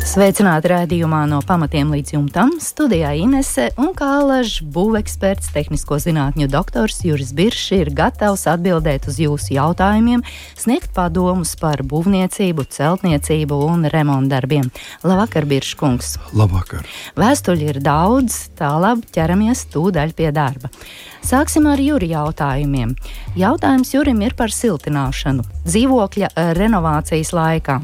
Sveicināti raidījumā no pamatiem līdz jumtam. Studijā Inese un Kālažs būveksperts, tehnisko zinātņu doktors Juris Biršs ir gatavs atbildēt uz jūsu jautājumiem, sniegt padomus par būvniecību, celtniecību un remontdarbiem. Labvakar, Biršs kungs! Labvakar! Vēstuļi ir daudz, tālāk ķeramies tūdaļ pie darba. Sāksim ar Juri jautājumiem. Jautājums Jurim ir par siltināšanu dzīvokļa renovācijas laikā.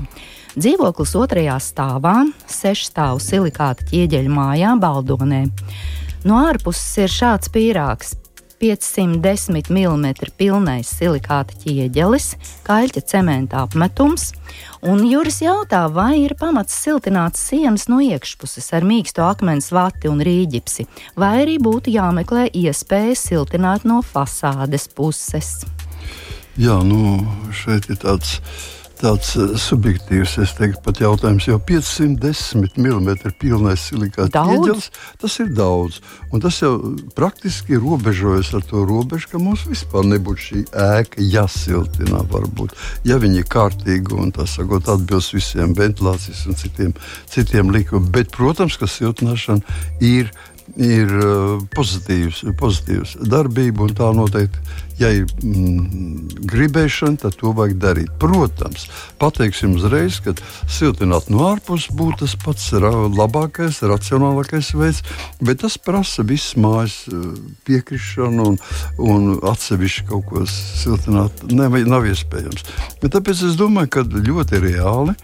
Dzīvoklis otrajā stāvā, sešstāvu silikāta ķieģeļa mājā, Baldonē. No ārpuses ir šāds pīrāgs. 510 mm pilnais silikāta ķieģelis, kaļķa cementa apmetums, un Juris jautā, vai ir pamats siltināt sienas no iekšpuses ar mīksto akmens vati un rīģipsi, vai arī būtu jāmeklē iespēja siltināt no fasādes puses. Jā, nu šeit ir tāds tāds uh, subjektīvs, es teiktu, pat jautājums, jo 510 mm pilnais silikāta ķieģelis, tas ir daudz. Un tas jau praktiski robežojas ar to robežu, ka mums vispār nebūtu šī ēka jāsiltina, varbūt, ja viņi ir kārtīgi un tā sakot, atbilst visiem ventilācijas un citiem, citiem likumiem. Bet, protams, ka siltināšana ir ir uh, pozitīvs, pozitīvs darbība, un tā noteikti, ja ir mm, gribēšana, tad to vajag darīt. Protams, pateiksim uzreiz, ka siltināt no ārpuses būtu tas pats labākais, racionālākais veids, bet tas prasa visas mājas uh, piekrišanu un, un atsevišķi kaut ko siltināt. Nav, nav iespējams. Bet tāpēc es domāju, ka ļoti reāli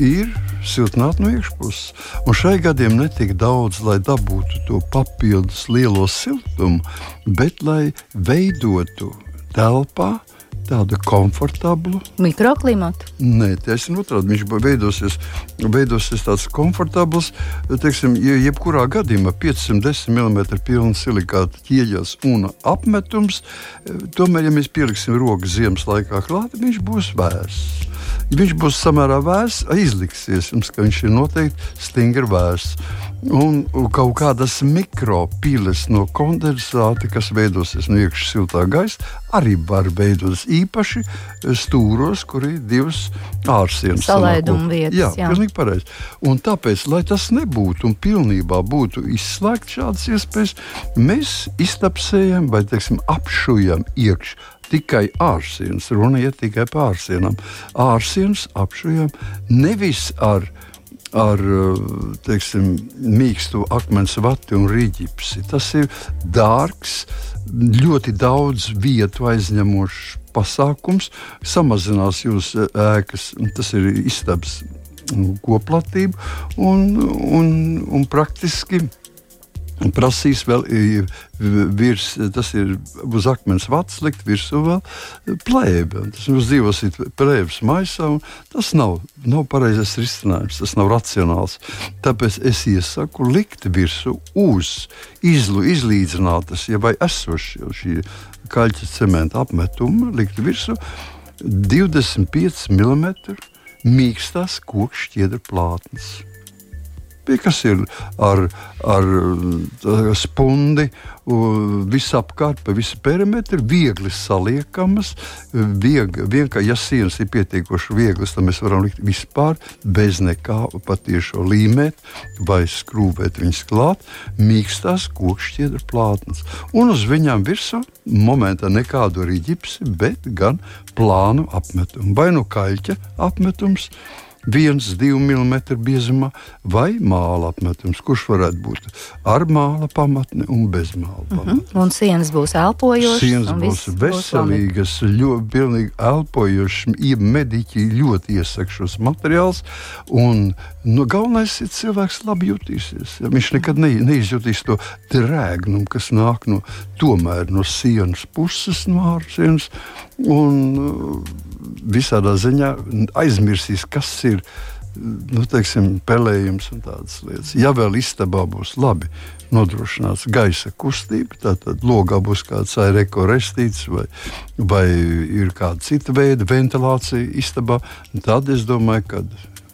ir siltināt no iekšpuses. Un šai gadiem netik daudz, lai dabūtu to papildus lielo siltumu, bet lai veidotu telpā tādu komfortablu mikroklimatu. Nē, ir otrādi. Viņš veidosies, veidosies tāds komfortabls, teiksim, jebkurā gadījumā 510 mm pilns silikāta ķieģelis un apmetums. Tomēr, ja mēs pieliksim rokas ziemas laikā klāt, viņš būs vērsts. Viņš būs samērā vēss, izliksies jums, ka viņš ir noteikti stingri vēss. Un, kaut kādas mikropīles no kondensāta, kas veidosies no iekšā siltā gaisa, arī var veidoties īpaši stūros, kur ir divas ārsienas. Salaiduma vietas. Jā, jā. pilnīgi pareizi. Un tāpēc, lai tas nebūtu un pilnībā būtu izslēgts šādas iespējas, mēs iztapsējam vai teiksim, apšujam iekšā tikai ārsienas. Runa ir tikai par ārsienām. Ārsienas apšujam nevis ar ar teiksim, mīkstu akmens vati un rīķipsi. Tas ir dārgs, ļoti daudz vietu aizņemošs pasākums, samazinās jūsu ēkas, tas ir istabas koplatība un, un, un praktiski prasīs vēl virs, tas ir uz akmens vats, likt virsū vēl plēbe. Tas jūs dzīvosiet plēbes maisā, un tas nav, nav pareizais risinājums, tas nav racionāls. Tāpēc es iesaku likt virsū uz izlu, izlīdzinātas, ja vai esošie šī kaļķa cementa apmetuma, likt virsū 25 mm mīkstās kokšķiedra plātnes pie kas ir ar, ar spundi, visapkārt, pa visu perimetru, viegli saliekamas. Vieg, vienkārši, ja sienas ir pietiekoši vieglas, tad mēs varam likt vispār bez nekā patiešo līmēt vai skrūvēt viņas klāt, mīkstās kokšķiedra plātnes. Un uz viņām virsū momentā nekādu arī ģipsi, bet gan plānu apmetumu. Vai nu kaļķa apmetums, 1-2 mm biezumā, vai māla apmetums, kurš varētu būt ar māla pamatni un bez māla pamatni. Uh -huh. Un sienas būs elpojošas. Sienas būs veselīgas, ļoti pilnīgi elpojošas, ja mediķi ļoti iesaka šos materiālus. Un, nu, galvenais ir cilvēks labi jutīsies. Ja? Viņš nekad ne, neizjutīs to drēgnumu, kas nāk no, tomēr, no sienas puses, no ārsienas. Un, visādā ziņā aizmirsīs, kas ir nu, teiksim, pelējums un tādas lietas. Ja vēl istabā būs labi nodrošināts gaisa kustība, tad logā būs kāds aerorestīts vai, vai ir kāda cita veida ventilācija istabā, tad es domāju, ka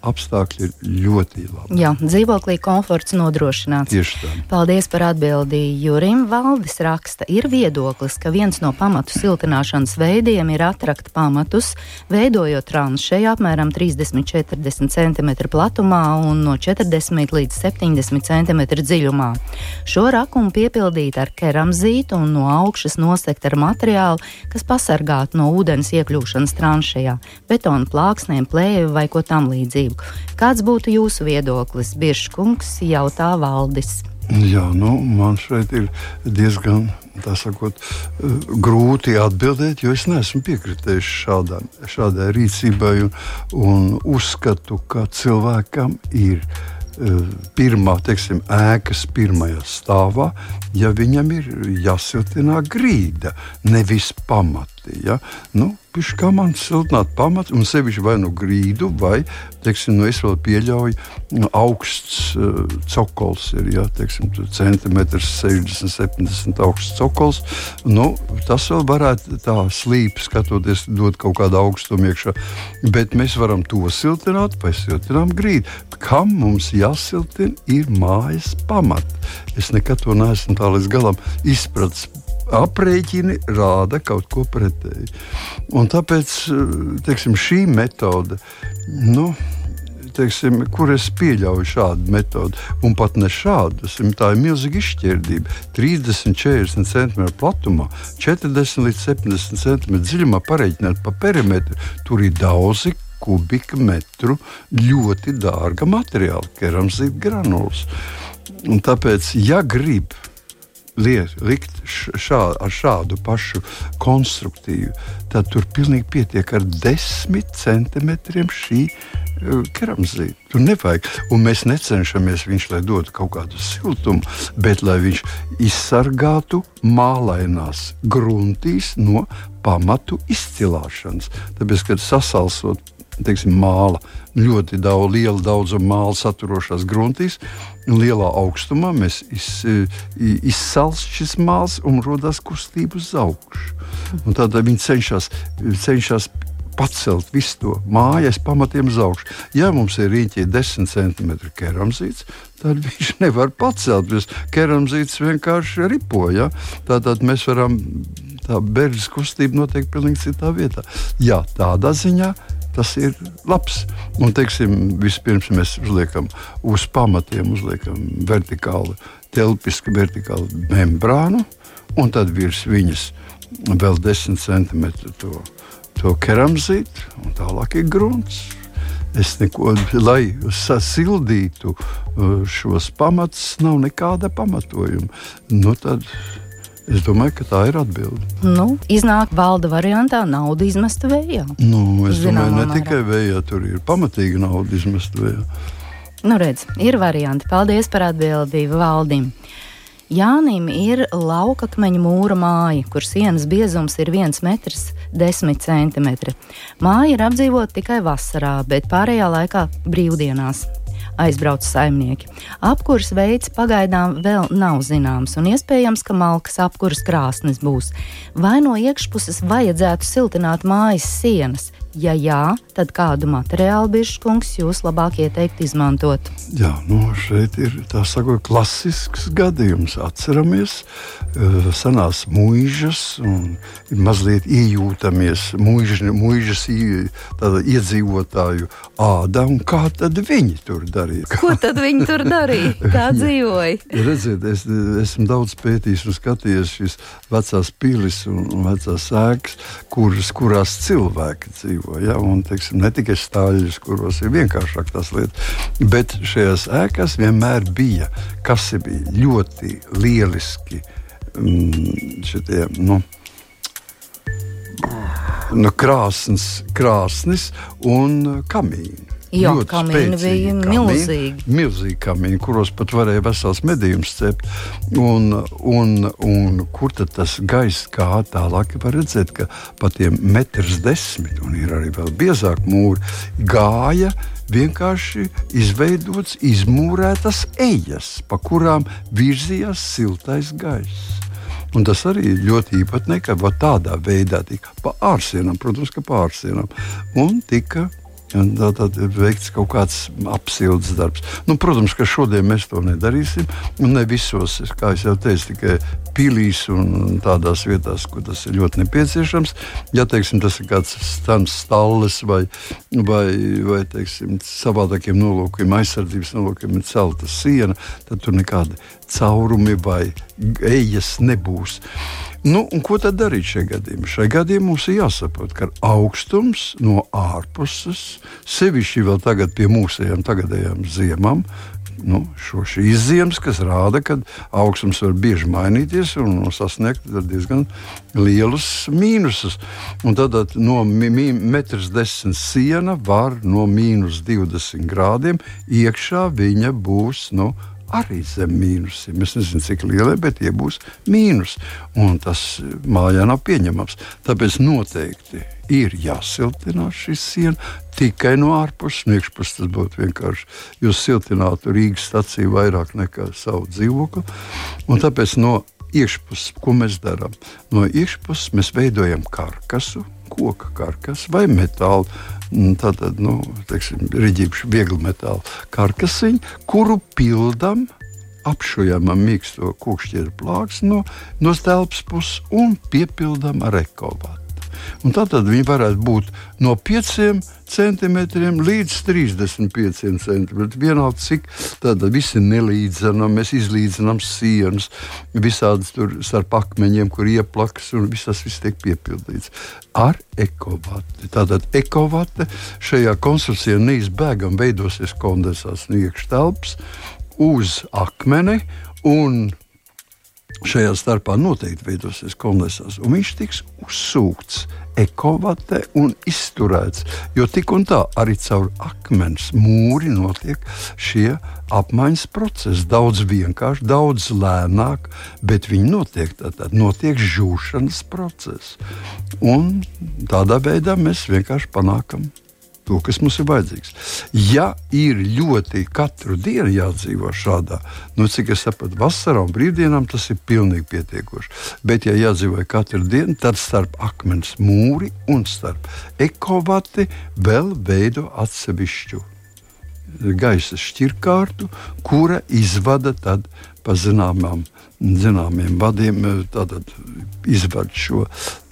apstākļi ir ļoti labi. Jā, dzīvoklī komforts nodrošināts. Tieši tā. Paldies par atbildi. Jurim Valdis raksta, ir viedoklis, ka viens no pamatu siltināšanas veidiem ir atrakt pamatus, veidojot tranšeju apmēram 30-40 cm platumā un no 40 līdz 70 cm dziļumā. Šo rakumu piepildīt ar keramzītu un no augšas nosegt ar materiālu, kas pasargātu no ūdens iekļūšanas tranšejā, betona plāksnēm, plēvi vai ko tam līdzīgu kārtību. Kāds būtu jūsu viedoklis? Biežs kungs jautā valdis. Jā, nu, man šeit ir diezgan sakot, grūti atbildēt, jo es neesmu piekritējis šādā, šādai rīcībai un, un uzskatu, ka cilvēkam ir eh, pirmā, teiksim, ēkas pirmajā stāvā, ja viņam ir jāsiltina grīda, nevis pamati. Ja? Nu, Pišķi kā man siltināt pamatu, un sevišķi vai nu grīdu, vai, teiksim, nu es vēl pieļauju, nu, augsts uh, cokols ir, ja, teiksim, centimetrs 60, 70 augsts cokols, nu, tas vēl varētu tā slīpi skatoties, dot kaut kādu augstumu iekšā, bet mēs varam to siltināt, vai siltinām grīdu. Kam mums jāsiltina ir mājas pamats? Es nekad to neesmu tā līdz galam izpratis aprēķini rāda kaut ko pretēju. Un tāpēc teiksim, šī metode, nu, teiksim, kur es pieļauju šādu metodi, un pat ne šādu, tā ir milzīga izšķirdība. 30, 40 cm platumā, 40 līdz 70 cm dziļumā pareiķināt pa perimetru. Tur ir daudzi kubikmetru ļoti dārga materiāla, keramzīta granulas. Un tāpēc, ja grib likt šā, ar šādu pašu konstruktīvu, tad tur pilnīgi pietiek ar desmit centimetriem šī uh, keramzīta. Tur nevajag. Un mēs necenšamies viņš, lai dotu kaut kādu siltumu, bet lai viņš izsargātu mālainās gruntīs no pamatu izcilāšanas. Tāpēc, kad sasalsot teiksim, māla, ļoti daudz, liela daudzuma māla saturošās gruntīs. Lielā augstumā mēs iz, izsalām šis māls un rodas kustība uz augšu. Tad viņi cenšas, cenšas pacelt visu to mājas pamatiem uz augšu. Ja mums ir rīķī 10 cm keramzīts, tad viņš nevar pacelt. Keramzīts vienkārši ripoja. Tātad mēs varam tā bērnu kustība notiek pilnīgi citā vietā. Jā, tādā ziņā tas ir labs. Un, teiksim, vispirms mēs uzliekam uz pamatiem, uzliekam vertikālu, telpisku vertikālu membrānu, un tad virs viņas vēl 10 centimetru to, to keramzītu, un tālāk ir grunts. Es neko, lai sasildītu uh, šos pamatus, nav nekāda pamatojuma. Nu, tad Es domāju, ka tā ir atbilde. Nu, iznāk valda variantā naudu izmest vējā. Nu, es Zināmā domāju, ne tikai vējā, tur ir pamatīgi naudu izmest vējā. Nu, redz, ir varianti. Paldies par atbildi valdim. Jānim ir laukakmeņa mūra māja, kur sienas biezums ir 1,10 cm. Māja ir apdzīvota tikai vasarā, bet pārējā laikā brīvdienās aizbrauc saimnieki. Apkurs veids pagaidām vēl nav zināms, un iespējams, ka malkas apkurs krāsnes būs. Vai no iekšpuses vajadzētu siltināt mājas sienas, Ja jā, tad kādu materiālu bišķkungs jūs labāk ieteikt izmantot? Jā, nu šeit ir tā sakot, klasisks gadījums. Atceramies, uh, senās mūžas un mazliet iejūtamies mūžas iedzīvotāju ādā un kā tad viņi tur darīja. Ko tad viņi tur darīja? Kā dzīvoja? Redziet, es esmu daudz pētījis un skatījies šīs vecās pilis un vecās ēkas, kuras, kurās cilvēki dzīvo dzīvo. Ja? Un, teiksim, ne tikai stāļus, kuros ir vienkāršāk tas lietas, bet šajās ēkās vienmēr bija, kas bija ļoti lieliski. Mm, šitie, nu, nu, krāsnes, krāsnes un kamīni. Jā, kamīni bija milzīgi. Milzīgi kamīni, kuros pat varēja vesels medījums cept. Un, un, un kur tad tas gaiss kā tālāk var redzēt, ka pa tiem metrs desmit, un ir arī vēl biezāk mūri, gāja vienkārši izveidots izmūrētas ejas, pa kurām virzījās siltais gaiss. Un tas arī ir ļoti īpatnīgi, ka tādā veidā tika pa ārsienām, protams, ka pa ārsienām, un tika Tā tad ir veikts kaut kāds apsildes darbs. Nu, protams, ka šodien mēs to nedarīsim. Ne visos, kā jau teicu, tikai pilīs un tādās vietās, kur tas ir ļoti nepieciešams. Ja teiksim, tas ir kāds stams, stalles vai, vai, vai teiksim, savādākiem nolūkiem, aizsardzības nolūkiem, ir celta siena, tad tur nekādi caurumi vai ejas nebūs. Nu, ko tad darīt šajā gadījumā? Šajā gadījumā mums ir jāsaprot, ka augstums no ārpuses, sevišķi vēl tagad pie mūsējām tagadējām ziemām, nu, šo, ziemas, kas rāda, ka augstums var bieži mainīties un sasniegt diezgan lielus mīnusus. Un tad no metrs desmit siena var no mīnus 20 grādiem iekšā viņa būs. Nu, arī zem mīnusiem. Es nezinu, cik liela, bet tie būs mīnus. Un tas mājā nav pieņemams. Tāpēc noteikti ir jāsiltina šī siena tikai no ārpuses. No iekšpuses tas būtu vienkārši. Jūs siltinātu Rīgas staciju vairāk nekā savu dzīvokli. Tāpēc no iekšpuses, ko mēs darām? No iekšpuses mēs veidojam karkasu, koka karkasu vai metālu tātad, nu, teiksim, riģīšu viegli metāla karkasiņu, kuru pildam apšujam ar mīksto kūkšķieru plāksni no, no telpas puses un piepildām ar ekovātu. Tātad viņi varētu būt no 5 centimetriem līdz 35 centimetriem. Vienalga, cik tāda visi nelīdzinām, mēs izlīdzinām sienas, visādas tur starp akmeņiem, kur ieplaks, un viss tas viss tiek piepildīts ar ekovati. Tātad ekovate šajā konstrukcijā neizbēgam veidosies kondensāts no iekštelpas uz akmeni un šajā starpā noteikti veidosies kondensāts, un viņš tiks uzsūkts ekovatē un izturēts. Jo tik un tā arī caur akmens mūri notiek šie apmaiņas procesi. Daudz vienkāršāk, daudz lēnāk, bet viņi notiek tādā, notiek žūšanas process. Un tādā veidā mēs vienkārši panākam to, kas mums ir vajadzīgs. Ja ir ļoti katru dienu jādzīvo šādā, nu, cik es saprotu, vasarā un brīvdienām tas ir pilnīgi pietiekoši. Bet, ja jādzīvo katru dienu, tad starp akmens mūri un starp ekovati vēl veido atsevišķu gaisa šķirkārtu, kura izvada pa zināmām zināmiem vadiem izvada šo,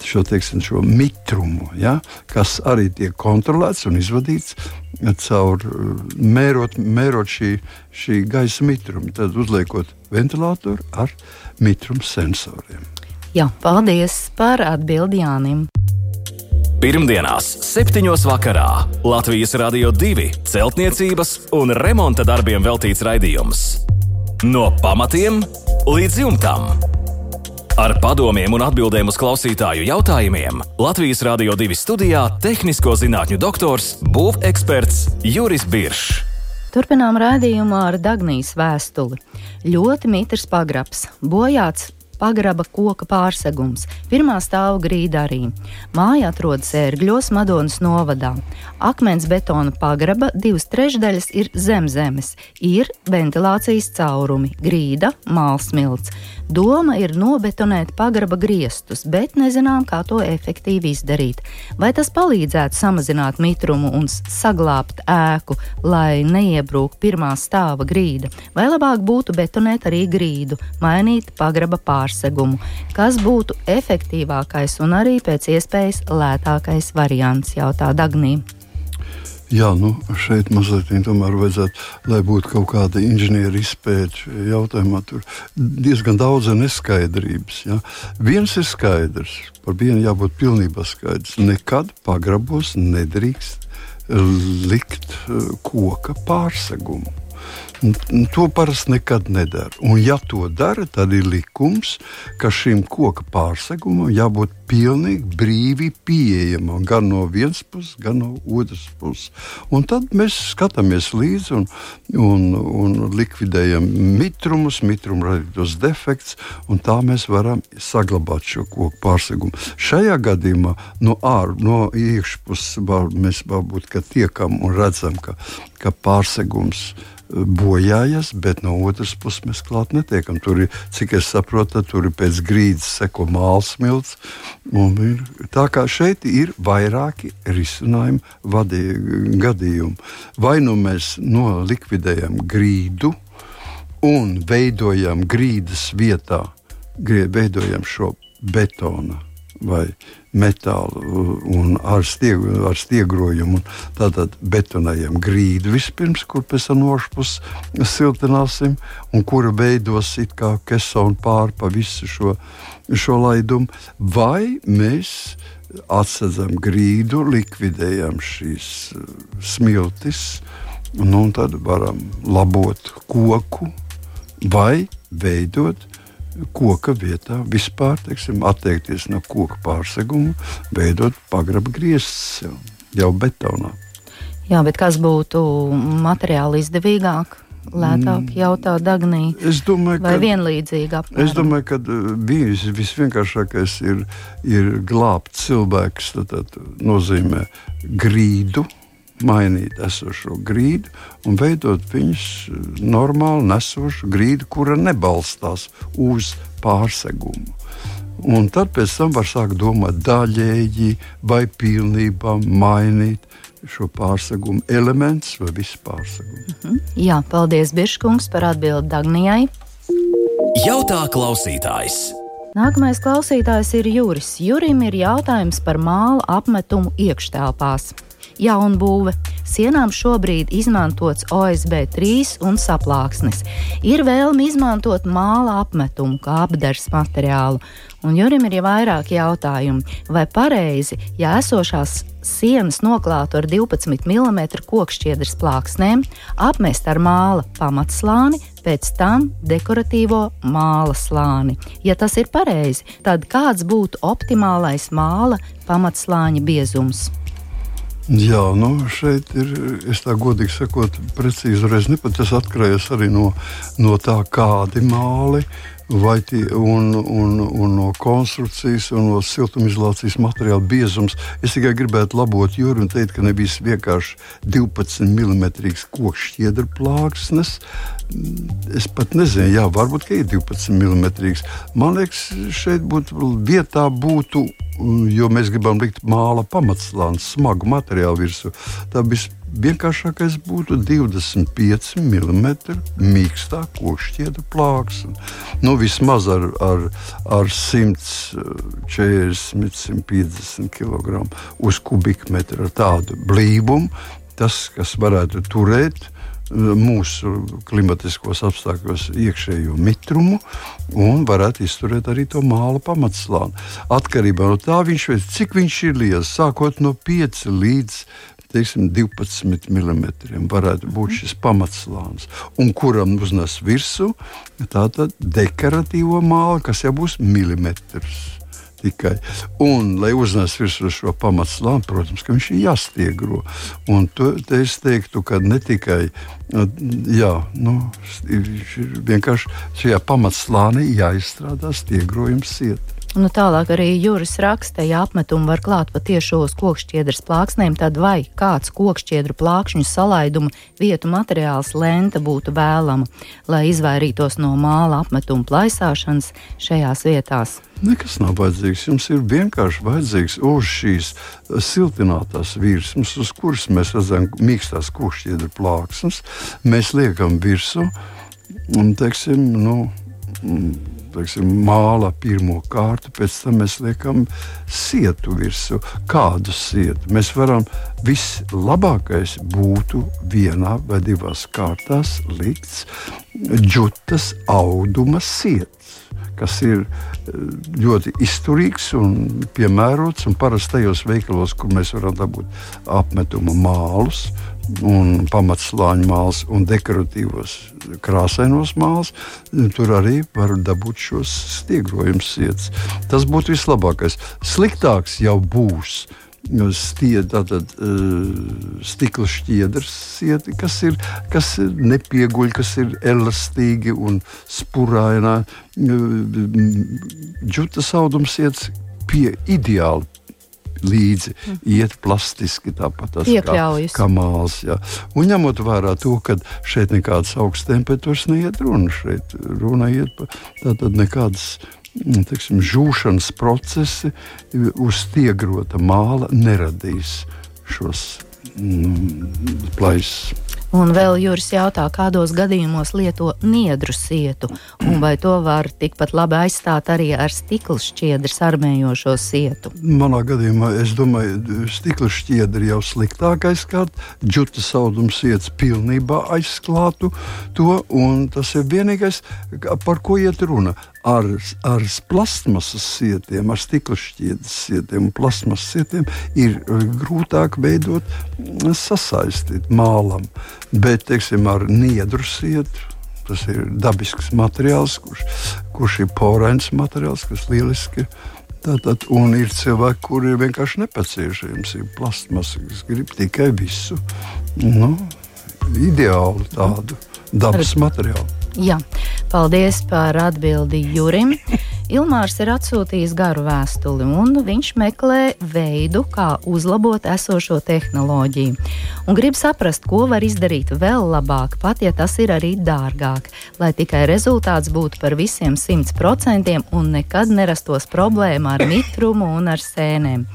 šo, teiksim, šo mitrumu, ja, kas arī tiek kontrolēts un izvadīts caur mērot, mērot šī, šī gaisa mitrumu, tad uzliekot ventilatoru ar mitrumu sensoriem. Jā, paldies par atbildi Jānim. Pirmdienās, 7. vakarā Latvijas Rādio 2 celtniecības un remonta darbiem veltīts raidījums. No pamatiem līdz jumtam. Ar padomiem un atbildēm uz klausītāju jautājumiem Latvijas Rādio 2 studijā - tehnisko zinātņu doktors, būveksperts Juris Biršs. Turpinām raidījumu ar Dagnijas vēstuli. Ļoti mitrs pagrabs, bojāts pagraba koka pārsegums, pirmā stāva grīda arī. Māja atrodas ērgļos, Madonas novadā. Akmens betona pagraba divas trešdaļas ir zem zemes, ir ventilācijas caurumi, grīda, mālsmilts. Doma ir nobetonēt pagraba griestus, bet nezinām, kā to efektīvi izdarīt. Vai tas palīdzētu samazināt mitrumu un saglabāt ēku, lai neiebrūk pirmā stāva grīda, vai labāk būtu betonēt arī grīdu, mainīt pagraba pārsegumu, kas būtu efektīvākais un arī pēc iespējas lētākais variants, jautā Dagnī. Jā, nu, šeit mazliet tomēr vajadzētu, lai būtu kaut kāda inženieru izpēta jautājumā. Tur diezgan daudz neskaidrības. Ja. Viens ir skaidrs, par vienu jābūt pilnībā skaidrs. Nekad pagrabos nedrīkst likt koka pārsegumu. To parasti nekad nedara. Un, ja to dara, tad ir likums, ka šim koka pārsegumam jābūt pilnīgi brīvi pieejamam gan no vienas puses, gan no otras puses. Un tad mēs skatāmies līdzi un, un, un likvidējam mitrumus, mitrumu radītos defekts, un tā mēs varam saglabāt šo koku pārsegumu. Šajā gadījumā no ārpuses, no iekšpuses mēs varbūt tiekam un redzam, ka, ka pārsegums ir bojājas, bet no otras puses mēs klāt netiekam. Tur ir, cik es saprotu, tur ir pēc grīdas seko māls smilts. Tā kā šeit ir vairāki risinājumi vadī, gadījumi. Vai nu mēs nolikvidējam grīdu un veidojam grīdas vietā, veidojam šo betonu vai metālu un ar, stieg, ar stiegrojumu. Tātad betonējam grīdu vispirms, kur pēc tam nošpus siltināsim, un kura veidos it kā kesonu pāri pa visu šo, šo laidumu. Vai mēs atsedzam grīdu, likvidējam šīs uh, smiltis, nu, un tad varam labot koku vai veidot koka vietā vispār teiksim, atteikties no koka pārseguma, veidot pagraba griezts jau betonā. Jā, bet kas būtu materiāli izdevīgāk? Lētāk mm. jautā Dagnī. Es domāju, ka, vienlīdzīgi apmēram? Es domāju, ka bijis uh, visvienkāršākais ir, ir glābt cilvēks. Tas nozīmē grīdu, mainīt esošo grīdu un veidot viņus eh, normāli nesošu grīdu, kura nebalstās uz pārsegumu. Un tad pēc tam var sākt domāt daļēji vai pilnībā mainīt šo pārsegumu elementus vai visu pārsegumu. Mhm. Jā, paldies Biržkungs par atbildi Dagnijai. Jautā klausītājs. Nākamais klausītājs ir Juris. Jurim ir jautājums par māla apmetumu iekštelpās jaunbūve. Sienām šobrīd izmantots OSB 3 un saplāksnis. Ir vēlme izmantot māla apmetumu kā apdars materiālu. Un Jurim ir jau vairāk jautājumu, vai pareizi, ja esošās sienas noklātu ar 12 mm kokšķiedras plāksnēm, apmest ar māla pamatslāni, pēc tam dekoratīvo māla slāni. Ja tas ir pareizi, tad kāds būtu optimālais māla pamatslāņa biezums? Jā, nu šeit ir, es tā godīgi sakot, precīzi uzreiz nepat. Tas atkarīgs arī no, no tā, kādi māli vai tie, un, un, un no konstrukcijas un no siltumizolācijas materiāla biezums. Es tikai gribētu labot jūru un teikt, ka nebija vienkārši 12 mm koks šķiedra plāksnes. Es pat nezinu, jā, varbūt ir 12 mm. Man liekas, šeit būtu vietā būtu jo mēs gribam likt māla pamatslāni, smagu materiālu virsū. Tā viss vienkāršākais būtu 25 mm mīkstā kokšķiedra plāksne. Nu, vismaz ar, ar, ar 140, 150 kg uz kubikmetru ar tādu blīvumu. Tas, kas varētu turēt mūsu klimatiskos apstākļos iekšējo mitrumu un varētu izturēt arī to māla pamatslāni. Atkarībā no tā, viņš veids, cik viņš ir liels, sākot no 5 līdz teiksim, 12 mm varētu būt šis pamatslānis, un kuram uznes virsū tāda dekoratīva māla, kas jau būs milimetrs tikai. Un, lai uznestu virsū šo pamatslāni, protams, ka viņš ir jāstiegro. Un to, es teiktu, ka ne tikai jā, nu, vienkārši šajā pamatslānī jāizstrādā stiegrojums sieta. Nu, tālāk arī jūras raksta, ja apmetumu var klāt pa tiešo uz kokšķiedras plāksnēm, tad vai kāds kokšķiedru plākšņu salaidumu vietu materiāls lenta būtu vēlama, lai izvairītos no māla apmetuma plaisāšanas šajās vietās? Nekas nav vajadzīgs. Jums ir vienkārši vajadzīgs uz šīs siltinātās virsmas, uz kuras mēs redzam mīkstās kokšķiedru plāksnes. Mēs liekam virsmu un, teiksim, nu, teiksim, māla pirmo kārtu, pēc tam mēs liekam sietu virsū. Kādu sietu? Mēs varam vislabākais būtu vienā vai divās kārtās likts džutas auduma sietas kas ir eh, ļoti izturīgs un piemērots. Un parasti tajos veikalos, kur mēs varam dabūt apmetuma mālus, un pamatslāņu mākslas un dekoratīvos krāsainos mākslas, tur arī var dabūt šos stiegrojumus. Tas būtu vislabākais. Sliktāks jau būs. Stied, tātad, uh, stikla šķiedras sieti, kas ir, kas ir nepieguļ, kas ir elastīgi un spurainā. Džutas audums iet pie ideāli līdzi iet plastiski, tāpat tas kā, kā māls. Jā. Un ņemot vērā to, ka šeit nekādas augstas temperatūras neiet runa, šeit runa iet par tātad nekādas. Mm, teksim, žūšanas procesi uz stiegrota māla neradīs šos mm, plaisas. Un vēl Juris jautā, kādos gadījumos lieto niedru sietu, un vai to var tikpat labi aizstāt arī ar stikla šķiedras armējošo sietu? Manā gadījumā es domāju, stikla šķiedra jau sliktāk aizskārt, džuta saudums sietas pilnībā aizsklātu to, un tas ir vienīgais, par ko iet runa ar, ar plasmasas sietiem, ar stikla šķiedras sietiem un plasmasas sietiem ir eh, grūtāk veidot, mm, sasaistīt mālam. Bet, teiksim, ar niedru sietu. Tas ir dabisks materiāls, kurš, kurš ir porains materiāls, kas lieliski. Tātad, un ir cilvēki, kuriem vienkārši nepieciešams, ir plasmasa, kas grib tikai visu nu, ideālu tādu dabas materiālu. Jā, paldies par atbildi Jurim. Ilmārs ir atsūtījis garu vēstuli, un viņš meklē veidu, kā uzlabot esošo tehnoloģiju. Un grib saprast, ko var izdarīt vēl labāk, pat ja tas ir arī dārgāk, lai tikai rezultāts būtu par visiem 100% un nekad nerastos problēma ar mitrumu un ar sēnēm.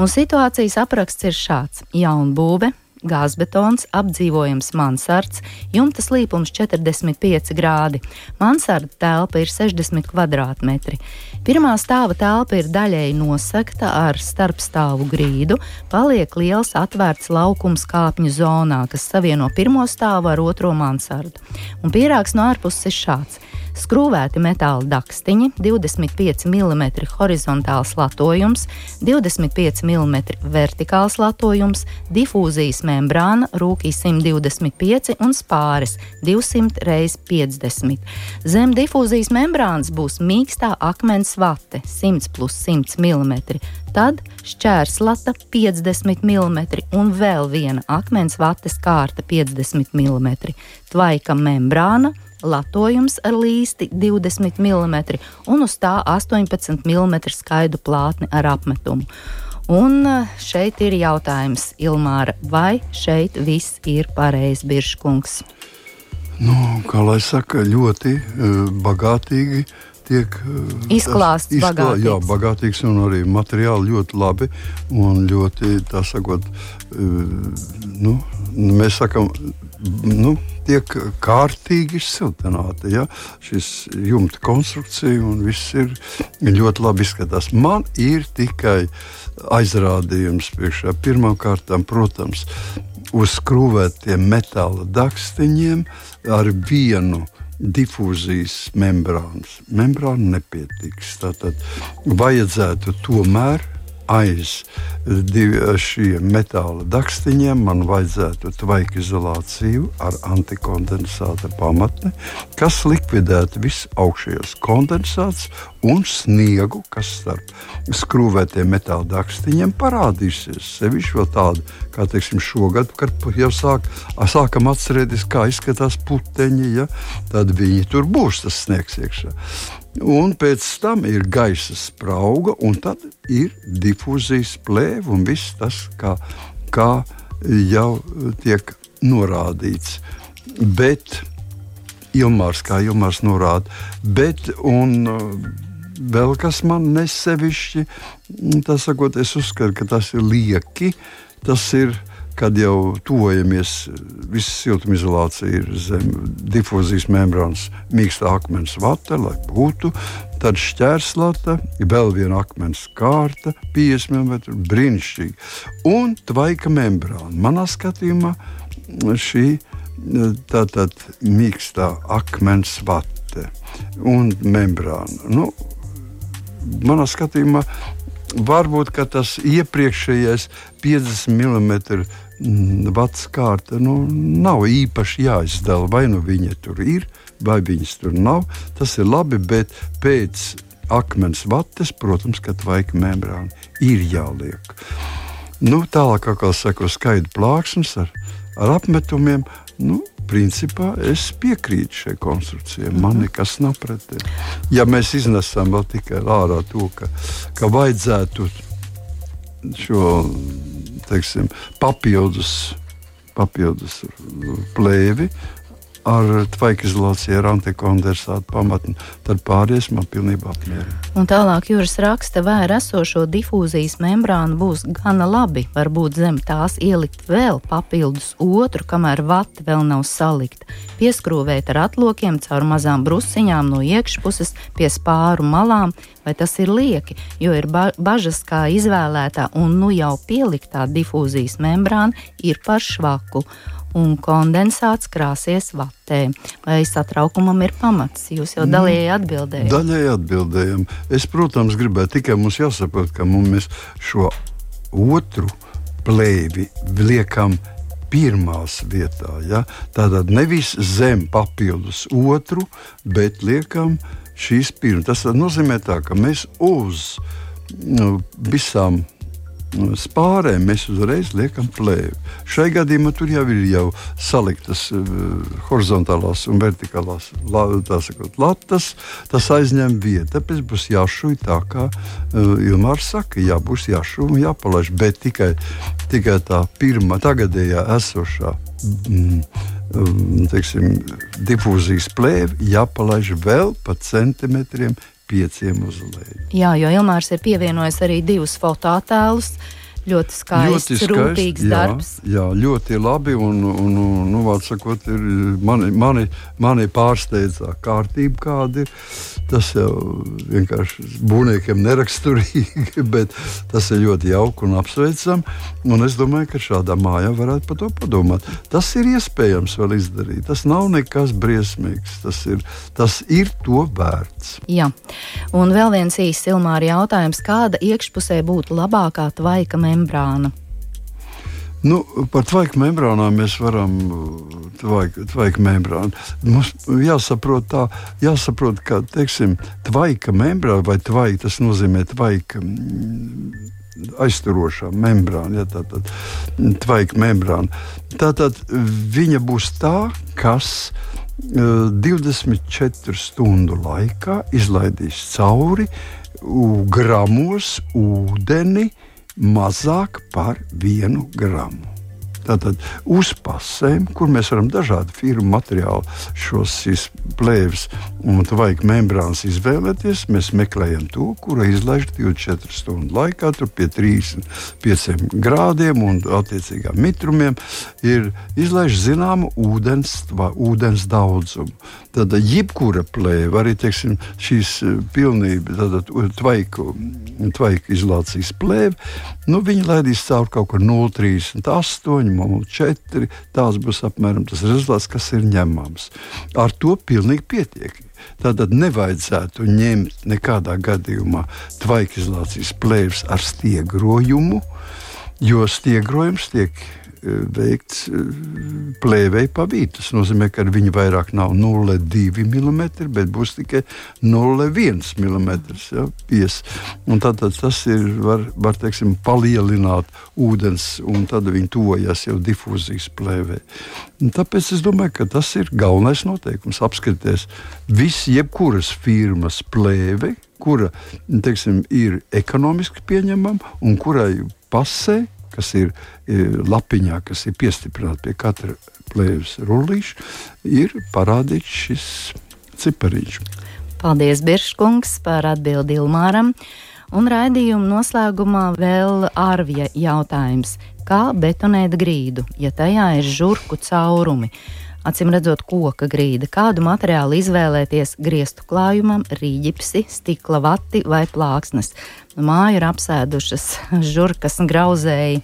Un situācijas apraksts ir šāds: jaunbūve, gāzbetons, apdzīvojams mansards, jumta slīpums 45 grādi. Mansarda telpa ir 60 km2. Pirmā stāva telpa ir daļēji nosegta ar starpstāvu grīdu, paliek liels atvērts laukums kāpņu zonā, kas savieno pirmo stāvu ar otro mansardu. Un pierāks no ārpuses ir šāds skrūvēti metāla dakstiņi, 25 mm horizontāls latojums, 25 mm vertikāls latojums, difūzijas membrāna rūkī 125 un spāris 200 x 50. Zem difūzijas membrānas būs mīkstā akmens vate 100 plus 100 mm. Tad šķērslata 50 mm un vēl viena akmens vates kārta 50 mm, tvaika membrāna latojums ar līsti 20 mm un uz tā 18 mm skaidu plātni ar apmetumu. Un eh, šeit ir jautājums, Ilmāra, vai šeit viss ir pareizi, Biržkungs? Nu, kā lai saka, ļoti uh, bagātīgi tiek izklāstīts. Izklā. Jā, bagātīgs un arī materiāli ļoti labi un ļoti, tā sakot, nu, mēs sakam, nu, tiek kārtīgi izsiltināta. Ja? Šis jumta konstrukcija un viss ir ļoti labi izskatās. Man ir tikai aizrādījums priekšā. Pirmkārt, protams, uz skrūvētiem metāla dakstiņiem ar vienu difūzijas membrānas. Membrāna nepietiks. Tātad vajadzētu tomēr aiz šiem metāla dakstiņiem. Man vajadzētu tvaika izolāciju ar antikondensāta pamatni, kas likvidētu visus augšējos kondensātus un sniegu, kas starp skrūvētiem metāla dakstiņiem parādīsies. Sevišķi vēl tādu, kā teiksim, šogad, kad jau sāk, sākam atcerēties, kā izskatās puteņi, ja, tad viņi tur būs tas sniegs iekšā un pēc tam ir gaisa sprauga, un tad ir difūzijas plēve un viss tas, kā, kā jau tiek norādīts. Bet Ilmārs, kā Ilmārs norāda, bet un, vēl kas man nesevišķi, tas sakot, es uzskatu, ka tas ir lieki, tas ir kad jau tuvojamies, visa siltumizolācija ir zem difūzijas membrānas, mīksta akmens vata, lai būtu. Tad šķērslata, vēl viena akmens kārta, 50 mm, brīnišķīgi. Un tvaika membrāna. Manā skatījumā šī tātad mīkstā akmens vate un membrāna. Nu, manā skatījumā varbūt tas iepriekšējais 50 mm vats kārta nu, nav īpaši jāizdala. Vai nu viņa tur ir, vai viņas tur nav. Tas ir labi, bet pēc akmens vates, protams, ka tvaika membrāna ir jāliek. Nu, tālāk, kā saka, skaidrs plāksnes ar, ar apmetumiem. Nu, principā es piekrītu šai konstrukcijai. Man mhm. nekas nav pretī. Ja mēs iznesam vēl tikai ārā to, ka, ka vajadzētu šo teiksim, papildus, papildus plēvi ar tvaika izolāciju, ar antikondensātu pamatni, tad pāries man pilnībā apmierina. Un tālāk jūras raksta, ar esošo difūzijas membrānu būs gana labi. Varbūt zem tās ielikt vēl papildus otru, kamēr vati vēl nav salikta. Pieskrūvēt ar atlokiem caur mazām brusiņām no iekšpuses pie spāru malām, vai tas ir lieki, jo ir ba bažas, kā izvēlētā un nu jau pieliktā difūzijas membrāna ir par švaku un kondensāts krāsies vatē. Vai satraukumam ir pamats? Jūs jau daļēji atbildējāt. Daļēji atbildējam. Es, protams, gribēju tikai mums jāsaprot, ka mums šo otru plēvi liekam pirmās vietā. Ja? Tātad nevis zem papildus otru, bet liekam šīs pirmās. Tas nozīmē, tā, ka mēs uz nu, visām spārēm mēs uzreiz liekam plēvi. Šai gadījumā tur jau ir jau saliktas uh, horizontālās un vertikālās la, sakot, latas. Tas aizņem vietu. Tāpēc būs jāšuj tā, kā uh, Ilmārs saka, jā, būs jāšuj un jāpalaiž. Bet tikai, tikai tā pirmā, tagadējā esošā. Mm, um, teiksim, difūzijas plēve jāpalaiž vēl pa centimetriem pieciem uz leju. Jā, jo Ilmārs ir pievienojis arī divus fototēlus. Ļoti skaists, ļoti skaists rūpīgs jā, darbs. Jā, ļoti labi. Un, un, un, nu, sakot, ir, mani, mani, mani pārsteidza kārtība, kāda ir. Tas jau vienkārši būvniekiem neraksturīgi, bet tas ir ļoti jauki un apsveicami. Un es domāju, ka šādā mājā varētu par to padomāt. Tas ir iespējams vēl izdarīt. Tas nav nekas briesmīgs. Tas ir, tas ir to vērts. Jā. Un vēl viens īsts Ilmāra jautājums. Kāda iekšpusē būtu labākā tvaika membrāna? Nu, par tvaika membrānām mēs varam. Tvaika membrāna. Mums jāsaprot, tā, jāsaprot ka teiksim, tvaika membrāna vai tvaika, tas nozīmē tvaika mm, aizturošā membrāna, ja, tā tad tvaika membrāna. Tātad viņa būs tā, kas 24 stundu laikā izlaidīs cauri gramos ūdeni mazāk par vienu gramu. Tātad uz pasēm, kur mēs varam dažādu firmu materiālu, šos plēves un vajag membrānas izvēlēties, mēs meklējam to, kura izlaiž 24 stundu laikā, tur pie 35 grādiem un attiecīgām mitrumiem, ir izlaiž zināmu ūdens, ūdens daudzumu. Tad jebkura plēve, arī teiksim, šīs e, pilnībā tvaiku, tvaiku izolācijas plēve, nu, viņi laidīs cauri kaut kur 0,38, 0,4. Tās būs apmēram tas rezultāts, kas ir ņemams. Ar to pilnīgi pietiek. Tātad nevajadzētu ņemt nekādā gadījumā tvaikizolācijas plēves ar stiegrojumu, jo stiegrojums tiek veikts eh, plēvei pa vidu. Tas nozīmē, ka viņa vairāk nav 0,2 mm, bet būs tikai 0,1 mm. Ja, pies. un tad, tad tas ir, var, var teiksim, palielināt ūdens, un tad viņi tojas jau difūzijas plēvē. Un tāpēc es domāju, ka tas ir galvenais noteikums. Apskatīties visu, jebkuras firmas plēvi, kura teiksim, ir ekonomiski pieņemama un kurai pasē kas ir lapiņā, kas ir piestiprināta pie katra plēves rullīša, ir parādīts šis cipariņš. Paldies, Biržkungs, par atbildi Ilmāram. Un raidījuma noslēgumā vēl ārvija jautājums. Kā betonēt grīdu, ja tajā ir žurku caurumi? Acīm redzot, koka grīda. Kādu materiālu izvēlēties griestu klājumam, rīģipsi, stikla vati vai plāksnes? Nu, māju ir apsēdušas žurkas grauzēji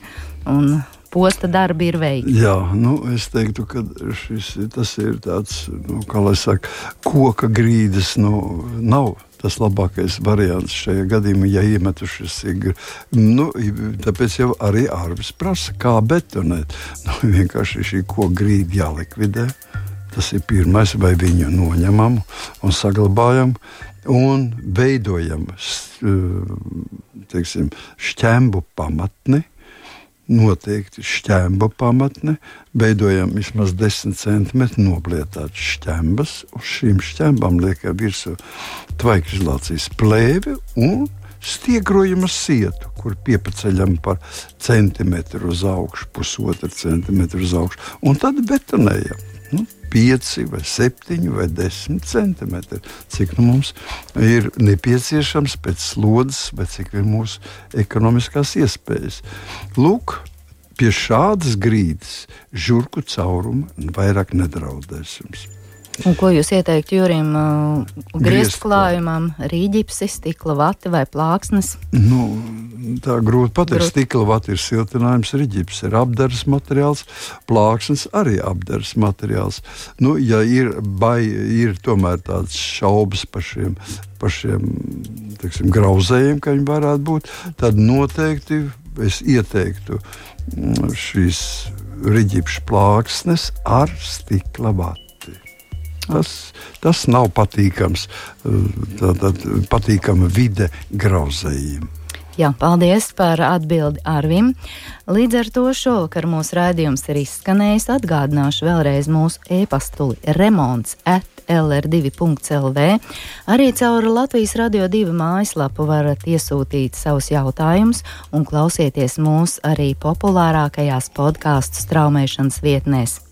un posta darbi ir veikti. Jā, nu, es teiktu, ka šis tas ir tāds, nu, kā lai saka, koka grīdas. Nu, nav tas labākais variants šajā gadījumā, ja iemetušas ir. Nu, tāpēc jau arī ārvis prasa, kā betonēt. Nu, vienkārši šī koku grīda jālikvidē. Tas ir pirmais, vai viņu noņemam un saglabājam un veidojam teiksim, šķembu pamatni noteikti šķēma pamatne, veidojam vismaz 10 cm noblietātas šķembas. Uz šīm šķembām liekam virsū tvaikizolācijas plēvi un stiegrojam sietu, kur piepaceļam par centimetru uz augšu, pusotru centimetru uz augšu, un tad betonējam. Nu, 5 vai 7 vai 10 centimetri, cik nu mums ir nepieciešams pēc slodzes, vai cik ir mūsu ekonomiskās iespējas. Lūk, pie šādas grīdas žurku cauruma vairāk nedraudēs jums. Un ko jūs ieteiktu Jurim? Uh, griezt klājumam, rīģipsi, stikla vati vai plāksnes? Nu, tā grūti pateikt. Grūt. Stikla vati ir siltinājums, rīģips ir apdars materiāls, plāksnes arī apdars materiāls. Nu, ja ir, bai, ir tomēr tāds šaubas par šiem, par šiem teksim, grauzējiem, ka viņi varētu būt, tad noteikti es ieteiktu mm, šīs rīģipšu plāksnes ar stikla vati. Tas, tas nav patīkams, tāda patīkama vide grauzējiem. Jā, paldies par atbildi Arvim. Līdz ar to šovakar mūsu raidījums ir izskanējis. Atgādināšu vēlreiz mūsu e-pastuli remonts at lr2.lv. Arī caur Latvijas radio divu mājaslapu varat iesūtīt savus jautājumus un klausieties mūs arī populārākajās podkāstu straumēšanas vietnēs.